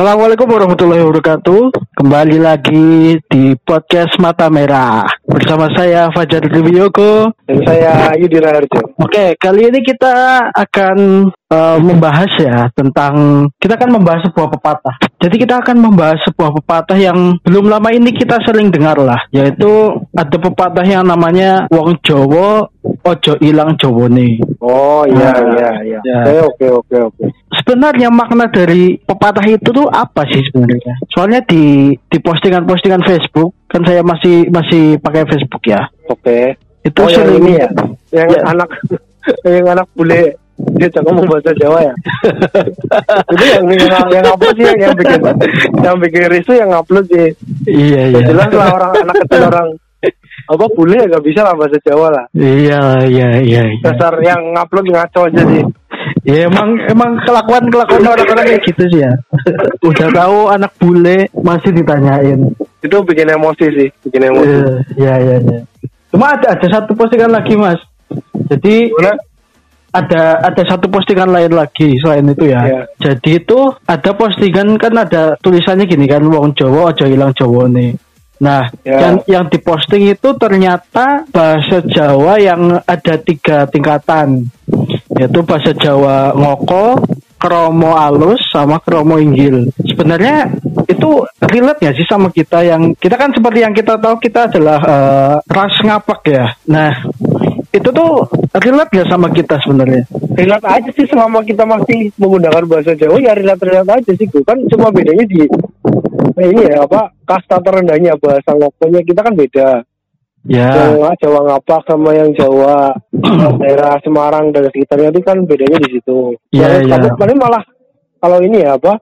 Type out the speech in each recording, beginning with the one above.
Assalamualaikum warahmatullahi wabarakatuh. Kembali lagi di podcast Mata Merah bersama saya Fajar Dwiyoko dan saya Yudi Raharjo. Oke, kali ini kita akan uh, membahas ya tentang kita akan membahas sebuah pepatah. Jadi kita akan membahas sebuah pepatah yang belum lama ini kita sering dengar lah, yaitu ada pepatah yang namanya Wong Jowo ojo ilang Jowone. Oh iya nah, iya iya. Ya. Oke oke oke Sebenarnya makna dari pepatah itu tuh apa sih sebenarnya? Soalnya di di postingan-postingan Facebook kan saya masih masih pakai Facebook ya. Oke. Itu oh, sering ini ya. Yang ya. anak yang anak bule dia cakap ngomong bahasa Jawa ya. Jadi yang yang, yang upload sih yang, yang bikin yang bikin risu yang upload sih. Iya iya. Jelas lah orang anak kecil orang apa bule ya gak bisa lah bahasa Jawa lah. Iya iya iya. iya. Dasar yang ngupload ngaco aja sih. Ya emang emang kelakuan kelakuan orang-orang kayak gitu sih ya. Udah tahu anak bule masih ditanyain. Itu bikin emosi sih, bikin emosi. Iya iya iya. Cuma ada ada satu postingan lagi mas. Jadi? Ada ada satu postingan lain lagi selain itu ya. ya. Jadi itu ada postingan kan ada tulisannya gini kan wong Jawa aja hilang Jawa nih. Nah, ya. yang yang diposting itu ternyata bahasa Jawa yang ada tiga tingkatan yaitu bahasa Jawa ngoko, kromo alus sama kromo inggil. Sebenarnya itu relate ya sih sama kita yang kita kan seperti yang kita tahu kita adalah uh, ras ngapak ya. Nah, itu tuh relate ya sama kita sebenarnya? Relate aja sih selama kita masih menggunakan bahasa Jawa ya relate relate aja sih. Kan cuma bedanya di eh, ini ya apa kasta terendahnya bahasa ngokonya kita kan beda. Ya. Jawa, Jawa ngapak sama yang Jawa daerah Semarang dan sekitarnya itu kan bedanya di situ. Iya, iya. Paling malah kalau ini ya apa?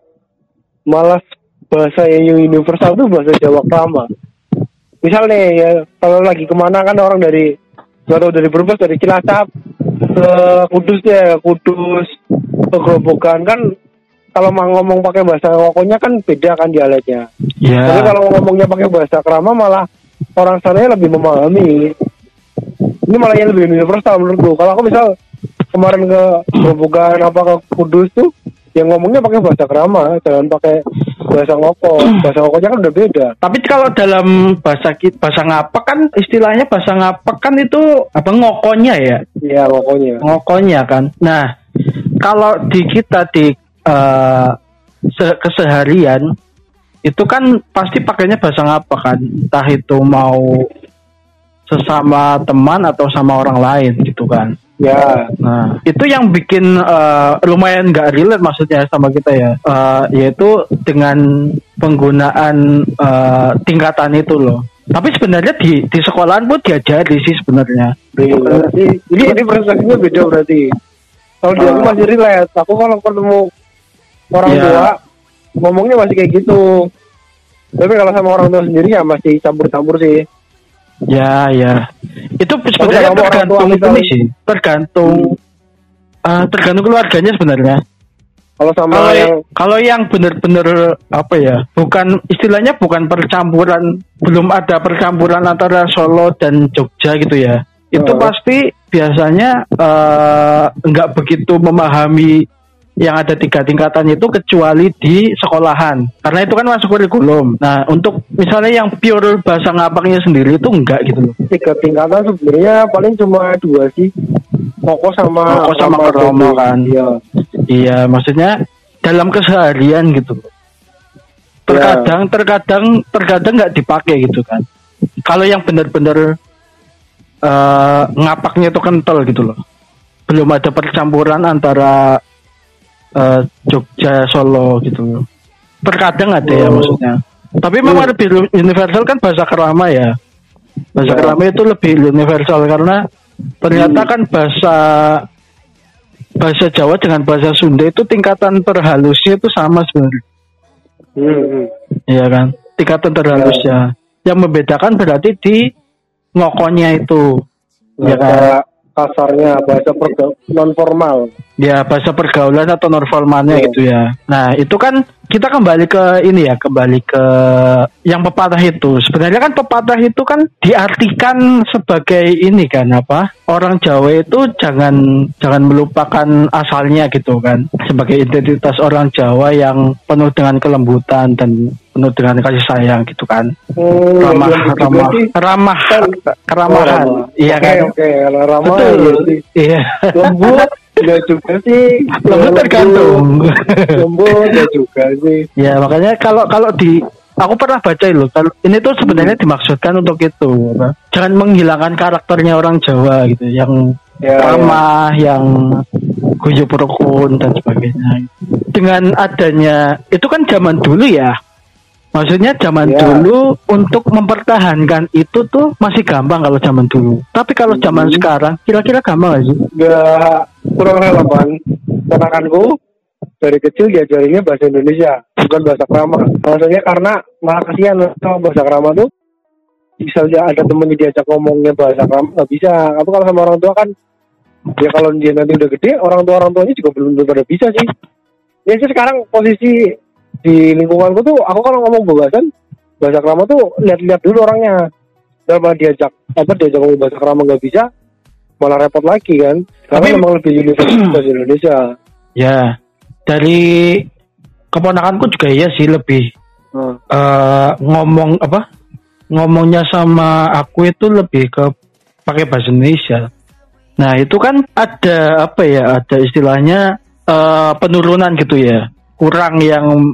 Malah bahasa yang universal itu bahasa Jawa Krama. Misal nih ya kalau lagi ke mana kan orang dari dari Brebes dari Cilacap ke Kudus ya Kudus ke Gerobokan kan kalau mau ngomong pakai bahasa ngokonya kan beda kan dialeknya. Yeah. Tapi kalau ngomongnya pakai bahasa krama malah orang sana lebih memahami ini malah yang lebih universal menurutku kalau aku misal kemarin ke Grobogan apa ke Kudus tuh yang ngomongnya pakai bahasa krama jangan pakai bahasa ngoko. Bahasa ngokonya kan udah beda. Tapi kalau dalam bahasa bahasa ngapak kan istilahnya bahasa ngapak kan itu apa ngokonya ya? Iya ngokonya. Ngokonya kan. Nah kalau di kita di uh, keseharian itu kan pasti pakainya bahasa apa kan. Entah itu mau sesama teman atau sama orang lain gitu kan ya. Nah. Itu yang bikin uh, lumayan gak relate maksudnya sama kita ya. Uh, yaitu dengan penggunaan uh, tingkatan itu loh. Tapi sebenarnya di di sekolahan pun diajari sih sebenarnya. Berarti ini ini persepsinya beda berarti. Kalau uh, dia aku masih relate aku kalau ketemu orang ya. tua ngomongnya masih kayak gitu. Tapi kalau sama orang tua sendiri ya masih campur-campur sih ya ya. Itu sebenarnya tergantung ini sih. Tergantung uh, tergantung keluarganya sebenarnya. Kalau sama kalau yang kalau yang benar-benar apa ya bukan istilahnya bukan percampuran belum ada percampuran antara Solo dan Jogja gitu ya. Itu uh. pasti biasanya uh, nggak begitu memahami yang ada tiga tingkatan itu kecuali di sekolahan. Karena itu kan masuk kurikulum. Nah untuk misalnya yang pure bahasa ngapaknya sendiri itu enggak gitu loh. Tiga tingkatan sebenarnya paling cuma dua sih. Koko sama Koko sama Kromo kan. Iya. Iya maksudnya dalam keseharian gitu terkadang ya. terkadang terkadang nggak dipakai gitu kan. Kalau yang benar-benar uh, ngapaknya itu kental gitu loh. Belum ada percampuran antara uh, Jogja Solo gitu terkadang ada ya oh. ya maksudnya tapi memang oh. lebih universal kan bahasa kerama ya bahasa ya. kerama itu lebih universal karena ternyata hmm. kan bahasa bahasa Jawa dengan bahasa Sunda itu tingkatan terhalusnya itu sama sebenarnya hmm. iya kan tingkatan terhalusnya ya. yang membedakan berarti di ngokonya itu ya kan kasarnya bahasa non formal ya bahasa pergaulan atau non formalnya Iya. gitu ya. Nah itu kan kita kembali ke ini ya kembali ke yang pepatah itu. Sebenarnya kan pepatah itu kan diartikan sebagai ini kan apa? Orang Jawa itu jangan jangan melupakan asalnya gitu kan. Sebagai identitas orang Jawa yang penuh dengan kelembutan dan penuh dengan kasih sayang gitu kan. Hmm, ramah gitu. ramah ramah Kan- keramahan. Oh, ramah. iya Oke, kan? oke kalau ramah betul. ya iya. Lembut enggak juga sih. Lembut tergantung. Lembut ya juga sih. Ya makanya kalau kalau di aku pernah baca loh kalau ini tuh sebenarnya dimaksudkan untuk itu apa, jangan menghilangkan karakternya orang Jawa gitu yang ya, ya. ramah yang guyup rukun dan sebagainya. Dengan adanya itu kan zaman dulu ya maksudnya zaman Ya. dulu untuk mempertahankan itu tuh masih gampang kalau zaman dulu. Tapi kalau zaman Hmm. sekarang kira-kira gampang gak sih? Nggak kurang relevan. Ponakanku dari kecil diajarinnya bahasa Indonesia bukan bahasa krama. Maksudnya karena malah kasihan sama bahasa krama tuh. Misalnya ada temennya diajak ngomongnya bahasa krama nggak bisa. Tapi kalau sama orang tua kan ya kalau dia nanti udah gede orang tua orang tuanya juga belum tentu pada bisa sih. Ya sih sekarang posisi di lingkunganku tuh aku kalau ngomong bahasan bahasa krama tuh lihat-lihat dulu orangnya daripada diajak apa diajak ngomong bahasa krama nggak bisa malah repot lagi kan karena Tapi- memang lebih universal bahasa Indonesia ya dari keponakanku juga iya sih lebih Hmm. eh ngomong apa ngomongnya sama aku itu lebih ke pakai bahasa Indonesia. Nah itu kan ada apa ya ada istilahnya eh penurunan gitu ya kurang yang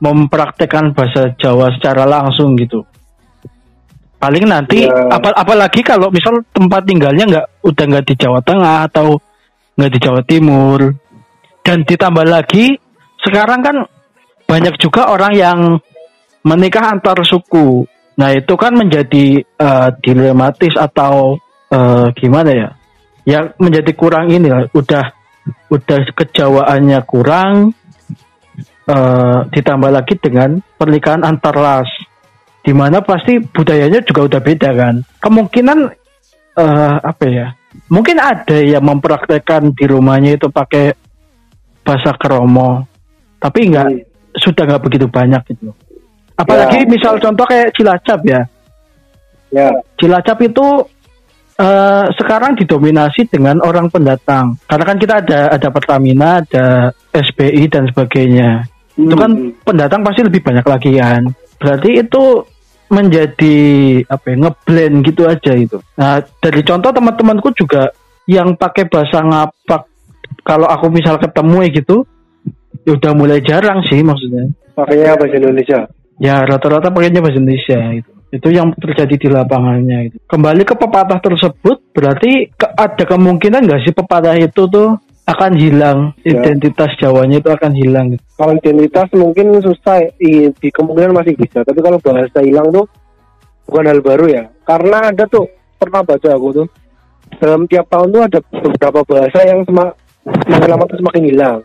mempraktekkan bahasa Jawa secara langsung gitu. Paling nanti Ya. apa apalagi kalau misal tempat tinggalnya nggak udah nggak di Jawa Tengah atau nggak di Jawa Timur dan ditambah lagi sekarang kan banyak juga orang yang menikah antar suku. Nah itu kan menjadi eh, dilematis atau eh, gimana ya? Ya menjadi kurang ini lah. Udah udah kejawaannya kurang. Eh, ditambah lagi dengan pernikahan antar ras, di mana pasti budayanya juga udah beda kan. Kemungkinan eh, apa ya? Mungkin ada yang mempraktekkan di rumahnya itu pakai bahasa Kromo, tapi nggak Hmm. sudah nggak begitu banyak gitu. Apalagi Ya. misal contoh kayak Cilacap ya. ya Cilacap itu eh, sekarang didominasi dengan orang pendatang. Karena kan kita ada ada Pertamina, ada SBI dan sebagainya. Itu kan Hmm. pendatang pasti lebih banyak lagi kan. Berarti itu menjadi apa ya, ngeblend gitu aja itu. Nah, dari contoh teman-temanku juga yang pakai bahasa ngapak kalau aku misal ketemu ya gitu, ya udah mulai jarang sih maksudnya. pakainya bahasa Indonesia Ya rata-rata pakainya bahasa Indonesia itu. Itu yang terjadi di lapangannya itu. Kembali ke pepatah tersebut, berarti ke- ada kemungkinan nggak sih pepatah itu tuh akan hilang, Ya. identitas Jawanya itu akan hilang. kalau identitas mungkin susah i- di kemungkinan masih bisa. Tapi kalau bahasa hilang tuh bukan hal baru ya. Karena ada tuh pernah baca aku tuh dalam tiap tahun tuh ada beberapa bahasa yang semak semakin lama tuh semakin hilang.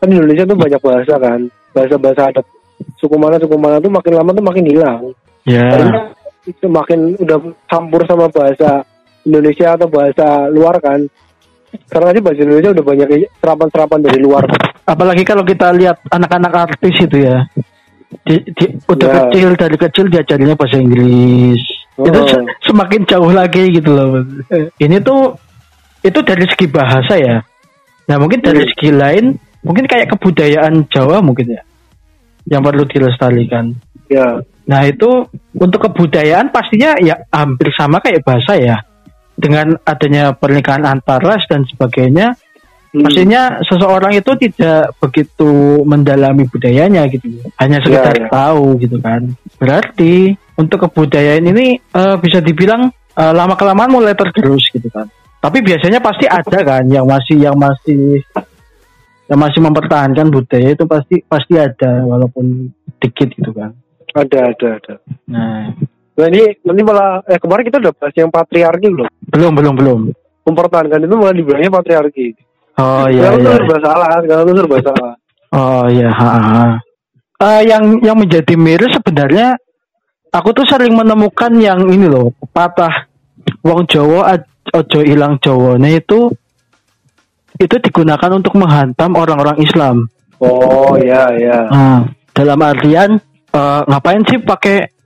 Kan di Indonesia tuh banyak bahasa kan. Bahasa-bahasa adat suku mana suku mana tuh makin lama tuh makin hilang. Ya, karena semakin udah campur sama bahasa Indonesia atau bahasa luar kan sekarang aja bahasa Indonesia udah banyak serapan-serapan dari luar apalagi kalau kita lihat anak-anak artis itu ya, di, di- udah Ya. kecil dari kecil diajarinnya bahasa Inggris. Oh. Itu se- semakin jauh lagi gitu loh. Ini tuh itu dari segi bahasa ya. Nah mungkin dari Hmm. segi lain, mungkin kayak kebudayaan Jawa mungkin ya, yang perlu dilestarikan. ya Nah itu untuk kebudayaan pastinya ya hampir sama kayak bahasa ya. Dengan adanya pernikahan antar ras dan sebagainya, Hmm. Maksudnya seseorang itu tidak begitu mendalami budayanya gitu, hanya sekedar Ya, ya. tahu gitu kan. Berarti untuk kebudayaan ini eh, bisa dibilang eh, lama kelamaan mulai tergerus gitu kan. Tapi biasanya pasti ada kan yang masih yang masih yang masih mempertahankan budaya itu pasti pasti ada walaupun dikit gitu kan. ada ada ada Nah, Nah ini nanti malah eh kemarin kita udah bahas yang patriarki loh. belum belum belum. Mempertahankan itu malah dibilangnya patriarki. Oh iya Sekarang iya. serba salah, sekarang tuh serba salah. Oh iya. ha, ha. Eh, yang yang menjadi miris sebenarnya aku tuh sering menemukan yang ini loh pepatah Wong Jawa ojo ilang Jawane itu itu digunakan untuk menghantam orang-orang Islam. Oh ya ya. Nah, dalam artian eh, ngapain sih pakai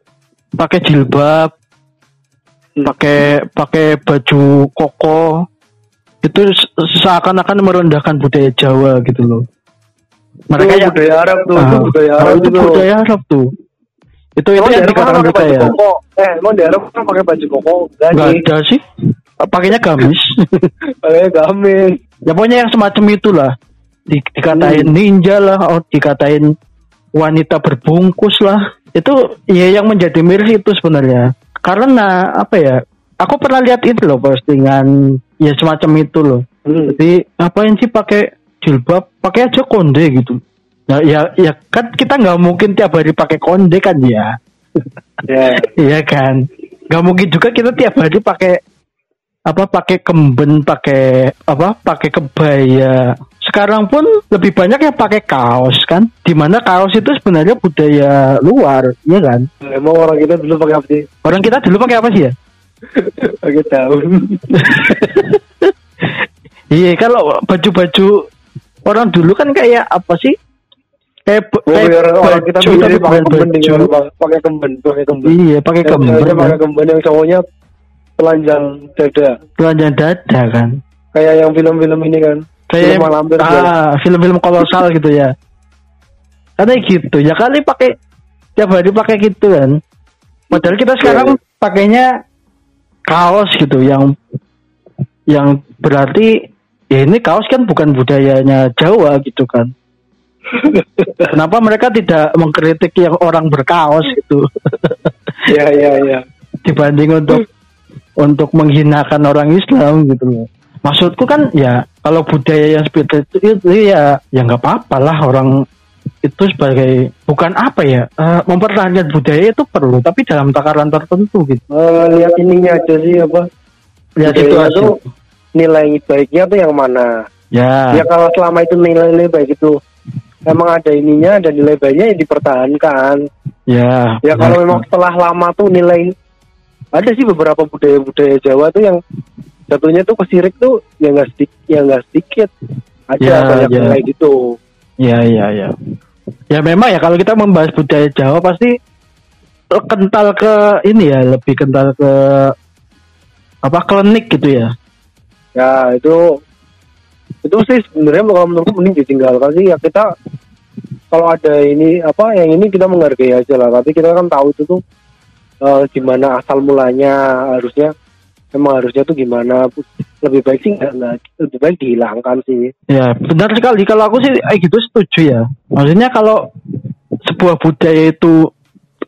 pakai jilbab, pakai pakai baju koko itu se- seakan-akan merendahkan budaya Jawa gitu loh. Mereka itu yang budaya Arab tuh, itu Ah, budaya Arab itu itu. budaya Arab tuh. Itu itu Emang yang dikatakan kan mereka ya. koko. Eh, emang di Arab kan pakai baju koko? Sih. ada sih. Pakainya gamis. Pakai gamis. ya pokoknya yang semacam itulah. Di, dikatain Hmm. ninja lah, oh, dikatain wanita berbungkus lah. Itu ya yang menjadi miris itu sebenarnya. Karena apa ya? Aku pernah lihat itu loh postingan ya semacam itu loh. Hmm. Jadi apain sih pakai jilbab? Pakai aja konde gitu. Ya ya ya kan kita nggak mungkin tiap hari pakai konde kan ya. Ya. Iya kan. Gak mungkin juga kita tiap hari pakai apa pakai kemben, pakai apa pakai kebaya. Sekarang pun lebih banyak yang pakai kaos kan. Di mana kaos itu sebenarnya budaya luar, iya kan. Emang orang kita dulu pakai apa sih? Orang kita dulu pakai apa sih ya? Pakai daun. Iya kalau baju-baju orang dulu kan kayak apa sih? Kayak, Oh, kayak orang kita baju tapi pakai kemben pakai kemben, pakai kemben. Iya pakai kemben. ceweknya pakai kan. kemben yang cowoknya telanjang dada. Telanjang dada kan. Kayak yang film-film ini kan. kayak Film kan. ah, film-film kolosal gitu ya karena gitu ya kali pakai tiap hari pakai gitu kan padahal kita sekarang pakainya kaos gitu yang yang berarti ya ini kaos kan bukan budayanya Jawa gitu kan kenapa mereka tidak mengkritik yang orang berkaos gitu Iya, iya, iya. dibanding untuk untuk menghinakan orang Islam gitu loh. Maksudku kan ya kalau budaya yang seperti itu, itu ya ya nggak apa-apa lah orang itu sebagai bukan apa ya eh, mempertahankan budaya itu perlu tapi dalam takaran tertentu gitu. Eh, lihat ininya aja sih apa? Lihat budaya tuh nilai baiknya tuh yang mana? Ya, Ya kalau selama itu nilai-nilai baik itu emang ada ininya dan nilai baiknya ya dipertahankan. ya. Ya kalau memang setelah lama tuh nilai ada sih beberapa budaya-budaya Jawa tuh yang jatuhnya tuh kesirik tuh ya nggak sedikit, ya nggak sedikit. Ada Ya, banyak ya. kayak gitu. Ya, ya, ya. Ya memang ya kalau kita membahas budaya Jawa pasti kental ke ini ya, lebih kental ke apa klinik gitu ya. Ya itu itu sih sebenarnya kalau menurutku mending ditinggalkan sih ya kita kalau ada ini apa yang ini kita menghargai aja lah tapi kita kan tahu itu tuh eh, gimana asal mulanya harusnya emang harusnya tuh gimana lebih baik sih nggak nggak- lebih baik dihilangkan sih Ya, benar sekali. Kalau aku sih eh gitu setuju ya. Maksudnya kalau sebuah budaya itu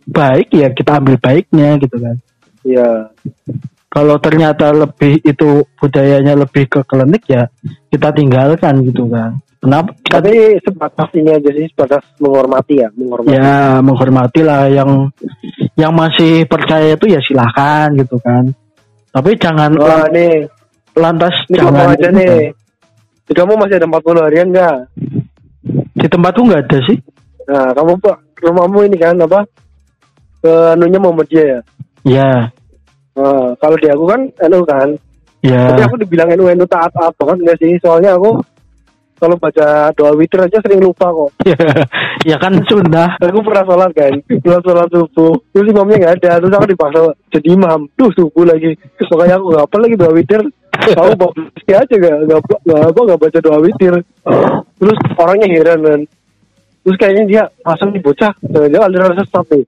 baik ya kita ambil baiknya gitu kan. ya Kalau ternyata lebih itu budayanya lebih ke klinik ya kita tinggalkan gitu kan. Kenapa? tapi sebatas ini aja sih sebatas menghormati ya menghormati Ya menghormati lah yang yang masih percaya itu ya silahkan gitu kan. Tapi jangan wah nih lantas ini jangan aja nih di kamu masih ada 40 harian nggak di tempatku nggak ada sih. nah kamu pak rumahmu ini kan apa ke anunya Muhammadiyah ya Ya, Nah, kalau di aku kan NU kan ya. Tapi aku dibilang NU NU taat taat banget enggak sih? Soalnya aku kalau baca doa witir aja sering lupa kok. ya kan sunnah. Aku pernah sholat kan, pernah sholat subuh. Terus imamnya nggak ada, terus aku dipaksa jadi imam. Tuh subuh lagi. Makanya aku nggak apa lagi doa witir. Aku baca aja nggak nggak nggak apa nggak baca doa witir. Terus orangnya heran kan. Terus kayaknya dia pasang di bocah, dia aliran sesat nih.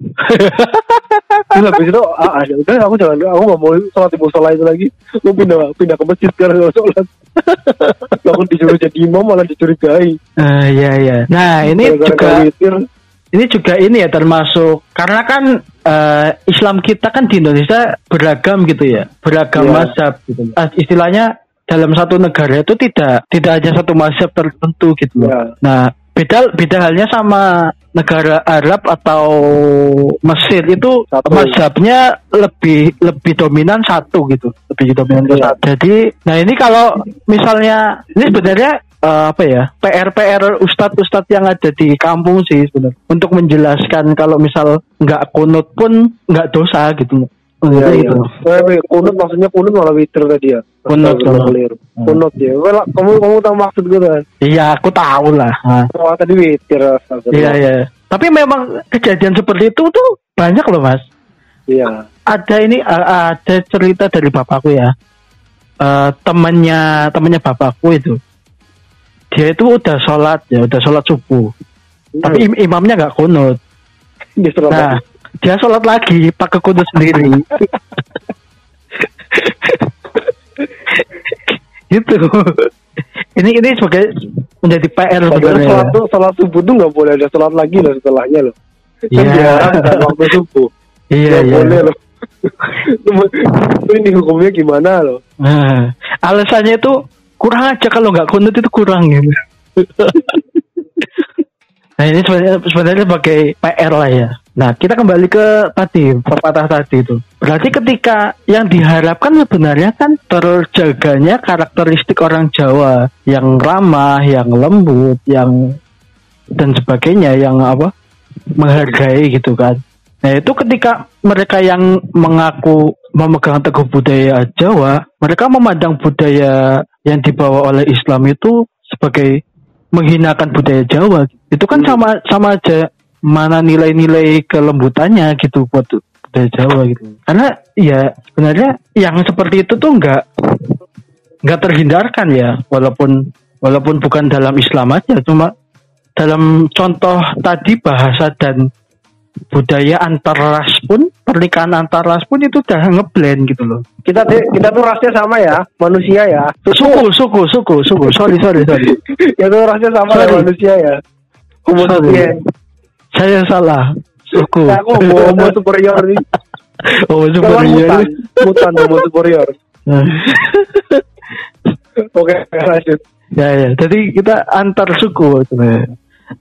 Terus habis itu, ah, ah, udah aku jangan, aku nggak mau sholat di musola itu lagi. Aku pindah pindah ke masjid sekarang nggak sholat. aku disuruh jadi imam malah dicurigai. Eh, ya ya. Nah ini juga doa witir. ini juga ini ya termasuk karena kan eh, Islam kita kan di Indonesia beragam gitu ya, beragam Iya. mazhab gitu. Eh, istilahnya dalam satu negara itu tidak tidak hanya satu mazhab tertentu gitu loh. Iya. Nah beda beda halnya sama negara Arab atau Mesir itu Satu. mazhabnya lebih lebih dominan satu gitu, lebih dominan ke Iya. satu. Jadi, nah ini kalau misalnya ini sebenarnya eh, apa ya PR PR ustadz ustadz yang ada di kampung sih sebenarnya untuk menjelaskan kalau misal nggak kunut pun nggak dosa gitu Maksudnya Iya, gitu. iya. Eh, kunut maksudnya kunut malah witir tadi ya. Kunut, keliru. Hmm. Kunut ya. Well, kamu kamu tahu maksud gue kan? Iya, aku tahu lah. Nah, Oh, tadi witir. Iya, iya. Tapi memang kejadian seperti itu tuh banyak loh, Mas. Iya. Ada ini ada cerita dari bapakku ya. Eh temannya temannya bapakku itu. Dia itu udah sholat ya, udah sholat subuh. Tapi im- imamnya nggak kunut. Nah, dia sholat lagi pakai kunut sendiri. gitu. Ini ini sebagai menjadi PR sebenarnya. sholat tuh sholat subuh tuh nggak boleh ada sholat lagi loh setelahnya loh. Kan Iya. diharamkan waktu subuh. Iya, Nggak iya. boleh loh. ini hukumnya gimana loh? Nah, alasannya itu kurang aja kalau nggak kunut itu kurang gitu. nah ini sebenarnya sebenarnya sebagai PR lah ya. Nah kita kembali ke tadi pepatah tadi itu. Berarti ketika yang diharapkan sebenarnya kan terjaganya karakteristik orang Jawa yang ramah, yang lembut, yang dan sebagainya, yang apa menghargai gitu kan. Nah itu ketika mereka yang mengaku memegang teguh budaya Jawa, mereka memandang budaya yang dibawa oleh Islam itu sebagai menghinakan budaya Jawa. Itu kan Hmm. sama sama aja mana nilai-nilai kelembutannya gitu buat budaya Jawa gitu. Karena ya sebenarnya yang seperti itu tuh nggak nggak terhindarkan ya, walaupun walaupun bukan dalam Islam aja, cuma dalam contoh tadi bahasa dan budaya antar ras pun pernikahan antar ras pun itu udah ngeblend gitu loh. Kita tuh- kita tuh rasnya sama ya, manusia ya. Suku, suku, suku, suku. Sorry, sorry, sorry. ya tuh rasnya sama Sorry. ya manusia ya. Homo sapien. Saya salah. Suku. Nah, aku homo, homo superior nih. Kalau superior. mutan, mutan homo superior. Oke, lanjut. ya, ya. Jadi kita antar suku sebenarnya.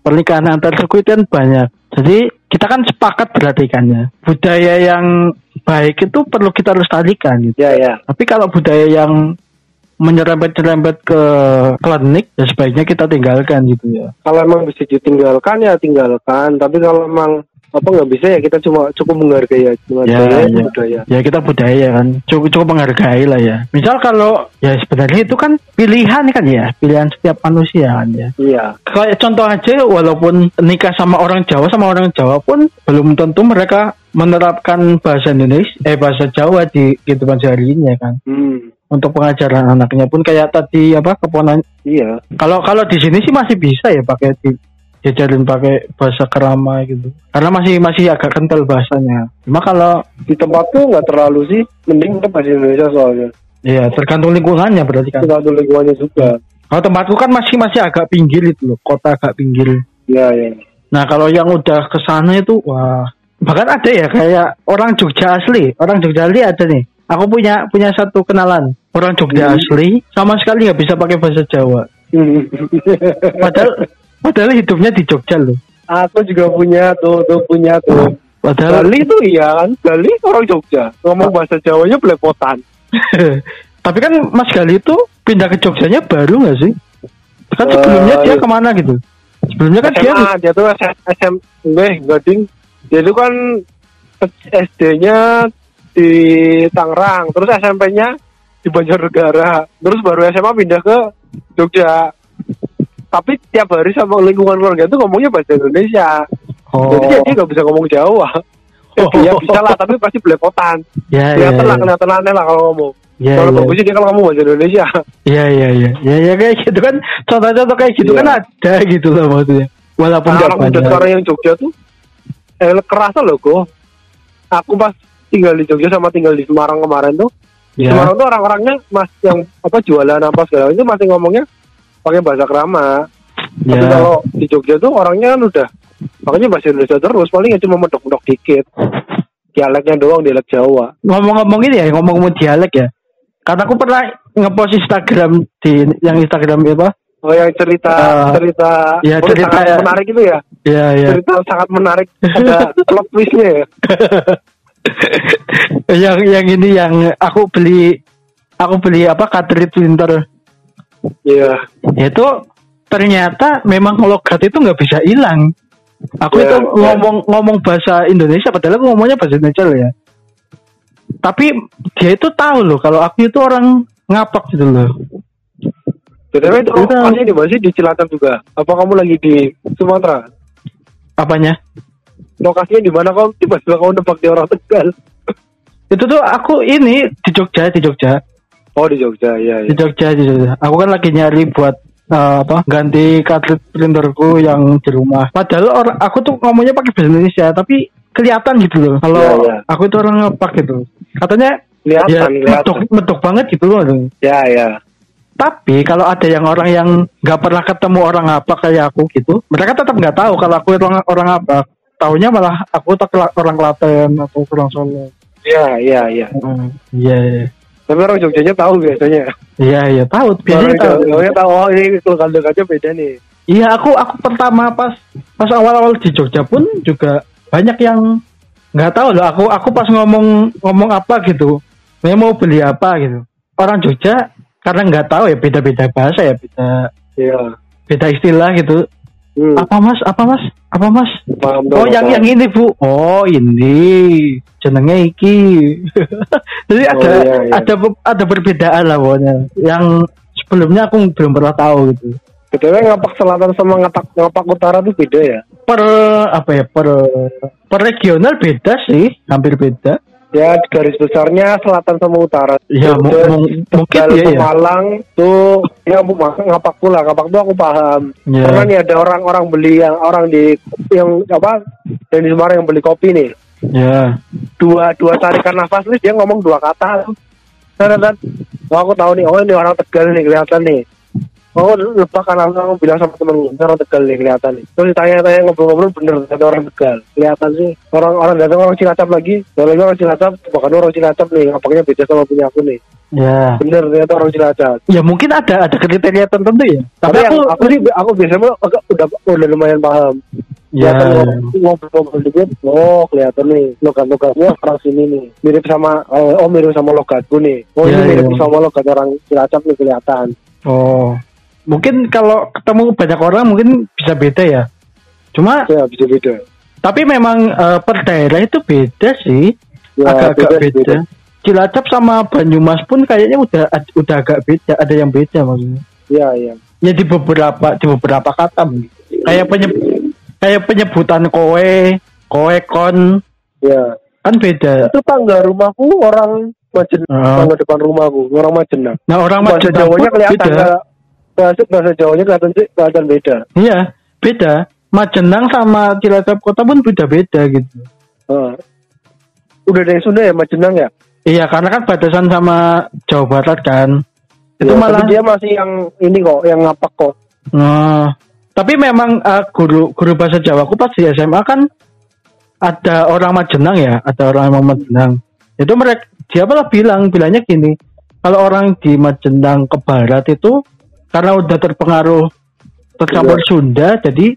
Pernikahan antar suku itu kan banyak. Jadi kita kan sepakat berarti kan ya. Budaya yang baik itu perlu kita lestarikan gitu. Ya ya. Tapi kalau budaya yang menyerempet-nyerempet ke klinik, ya sebaiknya kita tinggalkan gitu ya. Kalau emang bisa ditinggalkan ya tinggalkan. Tapi kalau emang apa nggak bisa ya kita cuma cukup menghargai ya, menghargai ya. budaya. Ya kita budaya kan, cukup cukup menghargai lah ya. Misal kalau ya sebenarnya itu kan pilihan kan ya, pilihan setiap manusia kan ya. Iya. Kayak contoh aja, walaupun nikah sama orang Jawa sama orang Jawa pun belum tentu mereka menerapkan bahasa Indonesia, eh bahasa Jawa di kehidupan sehari-harinya kan. Hmm. Untuk pengajaran anaknya pun kayak tadi apa keponan Iya. Kalau kalau di sini sih masih bisa ya pakai di diajarin pakai bahasa kerama gitu. Karena masih masih agak kental bahasanya. Cuma kalau Di tempatku nggak terlalu sih. Mending tetap bahasa Indonesia soalnya. ya tergantung lingkungannya berarti kan. Tergantung lingkungannya juga. Kalau tempatku kan masih masih agak pinggir itu loh, kota agak pinggir. Iya iya. Nah kalau yang udah ke sana itu wah bahkan ada ya kayak orang Jogja asli, orang Jogja asli ada nih. Aku punya punya satu kenalan orang Jogja Hmm. asli sama sekali nggak bisa pakai bahasa Jawa. Padahal padahal hidupnya di Jogja loh. Aku juga punya tuh, tuh punya tuh. Padahal Bali tuh iya kan, Bali orang Jogja. Ngomong bahasa Jawanya belepotan. Tapi kan Mas Gali itu pindah ke Jogjanya baru nggak sih? Kan sebelumnya Eh, dia ke mana gitu? Sebelumnya kan dia SMA, dia tuh SM, SM gue gading. Dia tuh kan SD-nya di Tangerang, terus SMP-nya di Banjarnegara, terus baru SMA pindah ke Jogja. Tapi tiap hari sama lingkungan keluarga itu ngomongnya bahasa Indonesia. oh, Jadi ya dia nggak bisa ngomong Jawa. Ya, Oh. dia bisa lah, tapi pasti belepotan. ya ya Kelihatan lah, ya kelihatan aneh lah kalau ngomong. ya kalau ya. bagusnya dia kalau ngomong bahasa Indonesia. ya ya ya ya ya kayak gitu kan contoh-contoh kayak gitu Iya. kan ada gitu loh maksudnya. Walaupun anak muda banyak. sekarang yang Jogja tuh eh, kerasa loh kok. Aku pas tinggal di Jogja sama tinggal di Semarang kemarin tuh. Ya. Semarang tuh orang-orangnya mas yang apa jualan apa segala itu masih ngomongnya pakai bahasa kerama. Tapi Ya. kalau di Jogja tuh orangnya kan udah makanya bahasa Indonesia terus paling ya cuma medok-medok dikit. Dialeknya doang dialek Jawa. Ngomong-ngomong ini ya, ngomong-ngomong dialek ya. Karena aku pernah ngepost Instagram di yang Instagram apa? Oh yang cerita Eh, cerita ya, oh, cerita sangat ya. menarik itu ya. Ya ya. Cerita sangat menarik ada plot twistnya ya. yang yang ini yang aku beli aku beli apa cartridge printer Iya. itu ternyata memang logat itu nggak bisa hilang. Aku Ya, itu ya. ngomong ngomong bahasa Indonesia padahal aku ngomongnya bahasa Indonesia loh ya. tapi dia itu tahu loh kalau aku itu orang ngapak gitu loh BTW itu lokasinya di mana sih di Cilacap juga? Apa kamu lagi di Sumatera? apanya Lokasinya di mana kok tiba-tiba kamu nebak di orang Tegal? itu tuh aku ini di Jogja di Jogja Oh di Jogja, iya di iya. Jogja di Jogja aku kan lagi nyari buat eh, apa ganti kartu printerku yang di rumah padahal orang aku tuh ngomongnya pakai bahasa Indonesia tapi kelihatan gitu loh kalau Iya, iya. aku itu orang ngapak gitu katanya Kelihatan, ya kelihatan. medok banget gitu loh Ya ya. Tapi kalau ada yang orang yang nggak pernah ketemu orang apa kayak aku gitu, mereka tetap nggak tahu kalau aku orang orang apa. Taunya malah aku tak orang Klaten atau orang Solo. Iya iya iya. Hmm, Iya, iya. Tapi orang Jogjanya tahu biasanya. iya, iya tahu. Orang Biasanya tahu. Jogjanya tahu oh ini lokal dekatnya beda nih. Iya, aku aku pertama pas pas awal-awal di Jogja pun juga banyak yang nggak tahu loh. Aku aku pas ngomong ngomong apa gitu, saya mau beli apa gitu. Orang Jogja karena nggak tahu ya beda-beda bahasa ya beda Iya. beda istilah gitu. Hmm. Apa mas? Apa mas? Apa mas? Paham Oh dong, yang paham. yang ini bu. Oh ini jenenge iki. Jadi Oh, ada iya, iya. ada ada perbedaan lah pokoknya. Yang sebelumnya aku belum pernah tahu gitu. BTW ngapak selatan sama ngapak ngapak utara tuh beda ya. Per apa ya per per regional beda sih, hampir beda. Ya garis besarnya selatan sama utara. Ya, mungkin Tegal, iya, ya. Pemalang tuh ya bu ngapak pula ngapak tuh aku paham. Ya. Karena nih ada orang-orang beli yang orang di yang apa yang di Semarang yang beli kopi nih. Ya. Dua dua tarikan nafas nih dia ngomong dua kata. Dan, dan, oh, aku tahu nih, oh ini orang Tegal nih kelihatan nih. Oh lupa kan aku bilang sama temen gue, "Ini orang Tegal nih kelihatan nih. Terus ditanya-tanya ngobrol-ngobrol bener ada orang Tegal. Kelihatan sih. Orang-orang datang orang Cilacap lagi. Kalau orang Cilacap, bahkan orang Cilacap nih, ngapaknya beda sama punya aku nih. Ya. Bener ternyata orang Cilacap. Ya mungkin ada ada kriteria tertentu ya. Tapi, Tapi yang aku, aku sih aku biasanya agak udah udah lumayan paham. ya, ngobrol-ngobrol dikit, oh kelihatan nih logat-logatnya orang sini nih mirip sama oh, oh, mirip sama logatku nih. Oh Ya, ini mirip ya. sama logat orang Cilacap nih kelihatan. oh mungkin kalau ketemu banyak orang mungkin bisa beda ya. Cuma Ya bisa beda. Tapi memang eh, per daerah itu beda sih, Ya, agak-agak beda, beda. beda. Cilacap sama Banyumas pun kayaknya udah udah agak beda, ada yang beda maksudnya. Iya iya. Ya di beberapa di beberapa kata mungkin. Kayak penyeb, kayak penyebutan kowe, kowe kon Ya. kan beda. Itu tangga rumahku orang Majenang, Oh. tangga depan rumahku orang Majenang. Nah orang bahasa Majenang Jawanya pun kelihatan beda. Bahasa bahasa Jawanya kelihatan sih kelihatan beda. Iya, beda. Majenang sama Cilacap kota pun beda-beda gitu. Heeh. Udah dari Sunda ya Majenang ya? Iya, karena kan batasan sama Jawa Barat kan. Itu Ya, malah dia masih yang ini kok, yang ngapak kok. Nah, tapi memang eh, guru guru bahasa Jawa aku pas di SMA kan ada orang Majenang ya, ada orang emang Majenang. Itu mereka dia malah bilang bilangnya gini, kalau orang di Majenang ke barat itu karena udah terpengaruh tercampur Iya. Sunda, jadi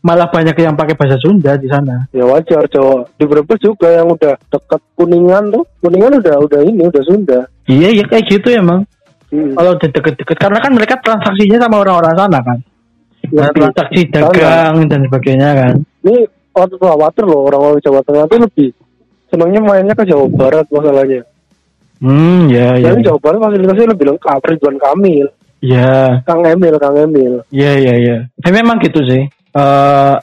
malah banyak yang pakai bahasa Sunda di sana. Ya wajar Jawa. Di Brebes juga yang udah dekat Kuningan tuh. Kuningan udah udah ini udah Sunda. Iya, ya kayak gitu emang. Hmm. Kalau udah deket-deket, karena kan mereka transaksinya sama orang-orang sana kan. Nah, Lebih transaksi sana. dagang dan sebagainya kan. Ini waktu khawatir loh orang-orang Jawa Tengah tuh lebih senangnya mainnya ke Jawa Barat masalahnya. Hmm, ya, ya. Yang Jawa Barat fasilitasnya lebih lengkap. Ridwan Kamil, Ya, Kang Emil, Kang Emil. Iya iya iya. Eh, memang gitu sih. Eh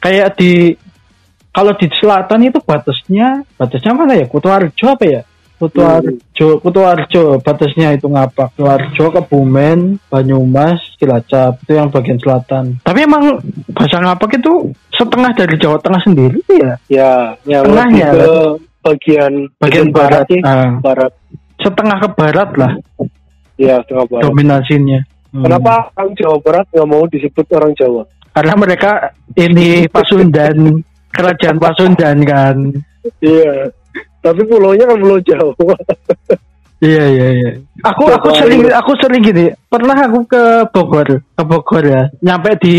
kayak di kalau di selatan itu batasnya batasnya mana ya? Kutoarjo apa ya? Kutoarjo, Kutoarjo batasnya itu ngapak. Kutoarjo, Kebumen, Banyumas, Cilacap itu yang bagian selatan. Tapi emang bahasa ngapak itu setengah dari Jawa Tengah sendiri ya. Ya, yang Tengahnya, ke bagian Bagian barat. sih. Ah, Barat. setengah ke barat lah Ya, tengah barat. dominasinya. Hmm. Kenapa orang Jawa Barat nggak mau disebut orang Jawa? Karena mereka ini Pasundan, kerajaan Pasundan kan. Iya. Tapi pulaunya kan pulau Jawa. Iya iya iya. Aku aku sering aku sering gini. Pernah aku ke Bogor, ke Bogor ya. Nyampe di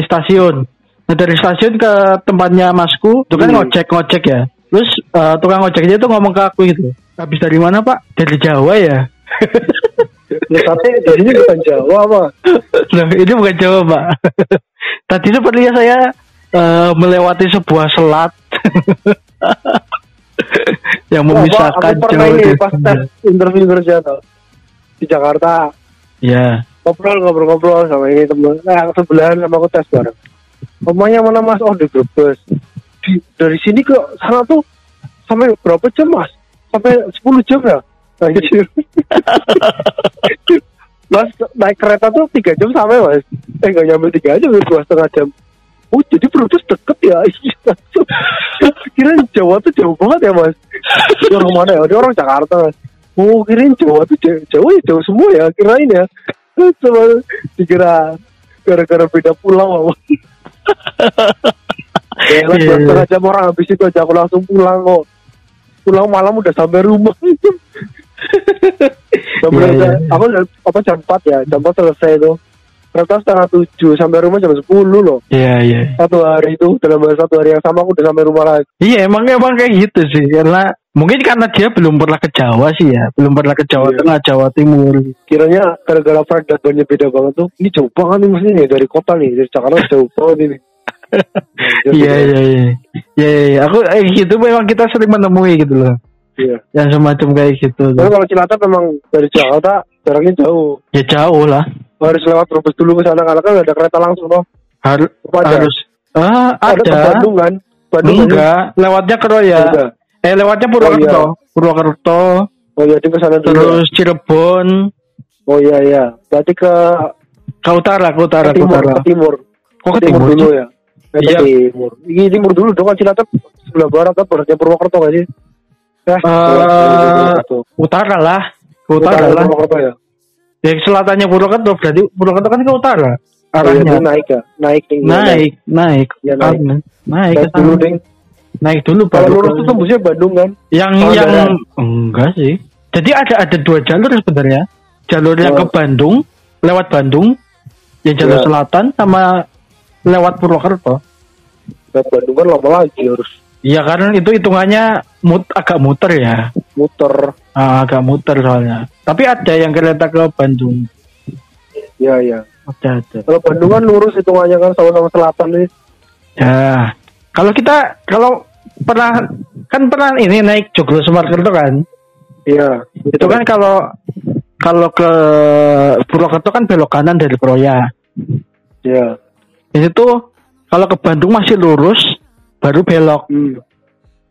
stasiun. Nah dari stasiun ke tempatnya masku, itu kan Hmm. ngojek ngojek ya. Terus eh, tukang ngojeknya itu ngomong ke aku gitu. Habis dari mana pak? Dari Jawa ya. Nah, tapi di sini bukan Jawa apa? Loh, ini bukan Jawa pak. Tadi sepertinya saya eh, melewati sebuah selat. yang Wah, memisahkan pernah cowok ini pas tes interview kerja di Jakarta. Ya ngobrol ngobrol-ngobrol sama ini temen. Nah sebelahan sama aku tes bareng. Rumahnya mana mas oh di Brebes. Di, dari sini ke sana tuh sampai berapa jam mas? Sampai 10 jam ya Anjir. mas naik kereta tuh tiga jam sampai mas. Eh nggak nyampe tiga jam dua setengah jam. Oh jadi Brebes deket ya. Iya, langsung. kira Jawa tuh jauh banget ya mas. Dia orang mana ya? Dia orang Jakarta mas. Oh kirain Jawa tuh jauh, jauh ya jauh semua ya kirain ya. Cuma dikira gara-gara beda pulau mas. Ya iya. setengah jam orang habis itu aja aku langsung pulang kok. Pulang malam udah sampai rumah Sampai Iya, iya. aku apa jam 4 ya? Jam 4 selesai itu kereta setengah tujuh sampai rumah jam 10 loh. Iya iya. Satu hari itu dalam satu hari yang sama aku udah sampai rumah lagi. Iya emang emang kayak gitu sih. Karena mungkin karena dia belum pernah ke Jawa sih ya. Belum pernah ke Jawa Iya. Tengah Jawa Timur. Kiranya gara-gara flight datanya beda banget tuh ini jauh banget nih mesti nih dari kota nih dari Jakarta jauh banget ini. Anjir, iya gitu. iya. Iya iya iya. aku eh, gitu memang kita sering menemui gitu loh iya. Yang semacam kayak gitu tapi kalau Cilacap memang dari Jakarta jaraknya jauh. Ya jauh lah. Harus lewat Brebes dulu ke sana karena kan ada kereta langsung loh aja? harus. Ah ada ke ada. Bandung kan? Bandung enggak. lewatnya Keroya Enggak. eh lewatnya Purwokerto Oh, Purwokerto. Oh iya ke sana dulu. Terus Cirebon. Oh iya iya. Berarti ke, ke utara ke utara ke ke timur utara. ke timur. Kok ke timur timur. dulu ya? Ke Iya. timur. Ini timur dulu dong kan Cilacap. Sebelah barat kan berarti Purwokerto gak sih eh, Purwokerto. utara lah. Ke utara lah. Purwokerto ya? Ya selatannya Purwokerto berarti Purwokerto kan ke utara? Oh, iya, arahnya. itu naik ya? Naik tinggi. Naik naik. Ya, naik. Naik naik ke dulu ding. Naik dulu kalau baru lurus tuh tembusnya Bandung kan? Yang Oh, yang daerah. enggak sih. Jadi ada ada dua jalur sebenarnya. Jalur yang Oh. ke Bandung lewat Bandung. Yang jalur Ya. selatan sama lewat Purwokerto. Ke Bandung kan lama lagi harus. Iya karena itu hitungannya mut agak muter ya? Muter. Ah, agak muter soalnya. Tapi ada yang kereta ke Bandung. Ya ya ada ada. Kalau Bandung kan lurus hitungannya kan sama-sama selatan nih. Ya. Kalau kita kalau pernah kan pernah ini naik Joglo Semarkerto kan? Iya itu kan kalau kalau ke Purwokerto kan belok kanan dari Proya. Ya Ini tuh kalau ke Bandung masih lurus, baru belok. hmm.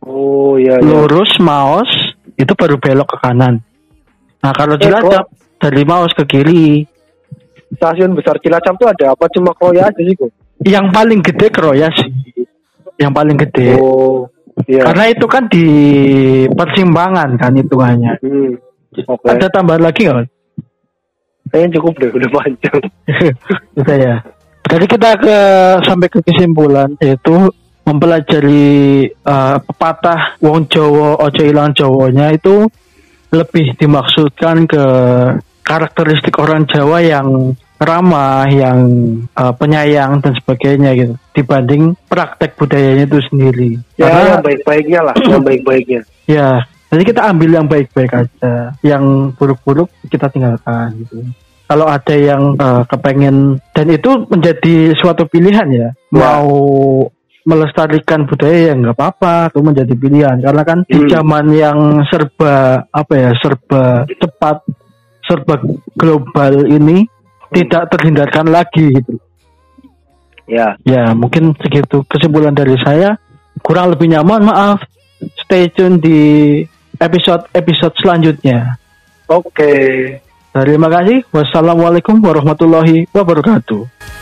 Oh iya iya Lurus Maos itu baru belok ke kanan. Nah kalau Eh, Cilacap dari Maos ke kiri. stasiun besar Cilacap tuh ada apa cuma Kroya aja sih kok Yang paling gede Kroya sih. Yang paling gede. oh iya Karena itu kan di persimpangan kan hitungannya. hmm. oke Ada tambahan lagi nggak? kayaknya cukup deh udah panjang Udah ya. Jadi kita ke sampai ke kesimpulan yaitu mempelajari eh, pepatah wong Jawa ojo ilang Jawanya itu lebih dimaksudkan ke karakteristik orang Jawa yang ramah, yang eh, penyayang dan sebagainya gitu dibanding praktek budayanya itu sendiri. ya Karena yang baik-baiknya lah yang baik-baiknya ya, jadi kita ambil yang baik-baik aja, yang buruk-buruk kita tinggalkan gitu. Kalau ada yang eh, kepengen dan itu menjadi suatu pilihan ya, mau melestarikan budaya ya nggak apa-apa, itu menjadi pilihan karena kan di Hmm. zaman yang serba apa ya, serba cepat, serba global ini tidak terhindarkan lagi gitu. ya Ya, mungkin segitu kesimpulan dari saya. Kurang lebih nyaman, maaf. Stay tune di episode-episode selanjutnya. oke Terima kasih. Wassalamualaikum warahmatullahi wabarakatuh.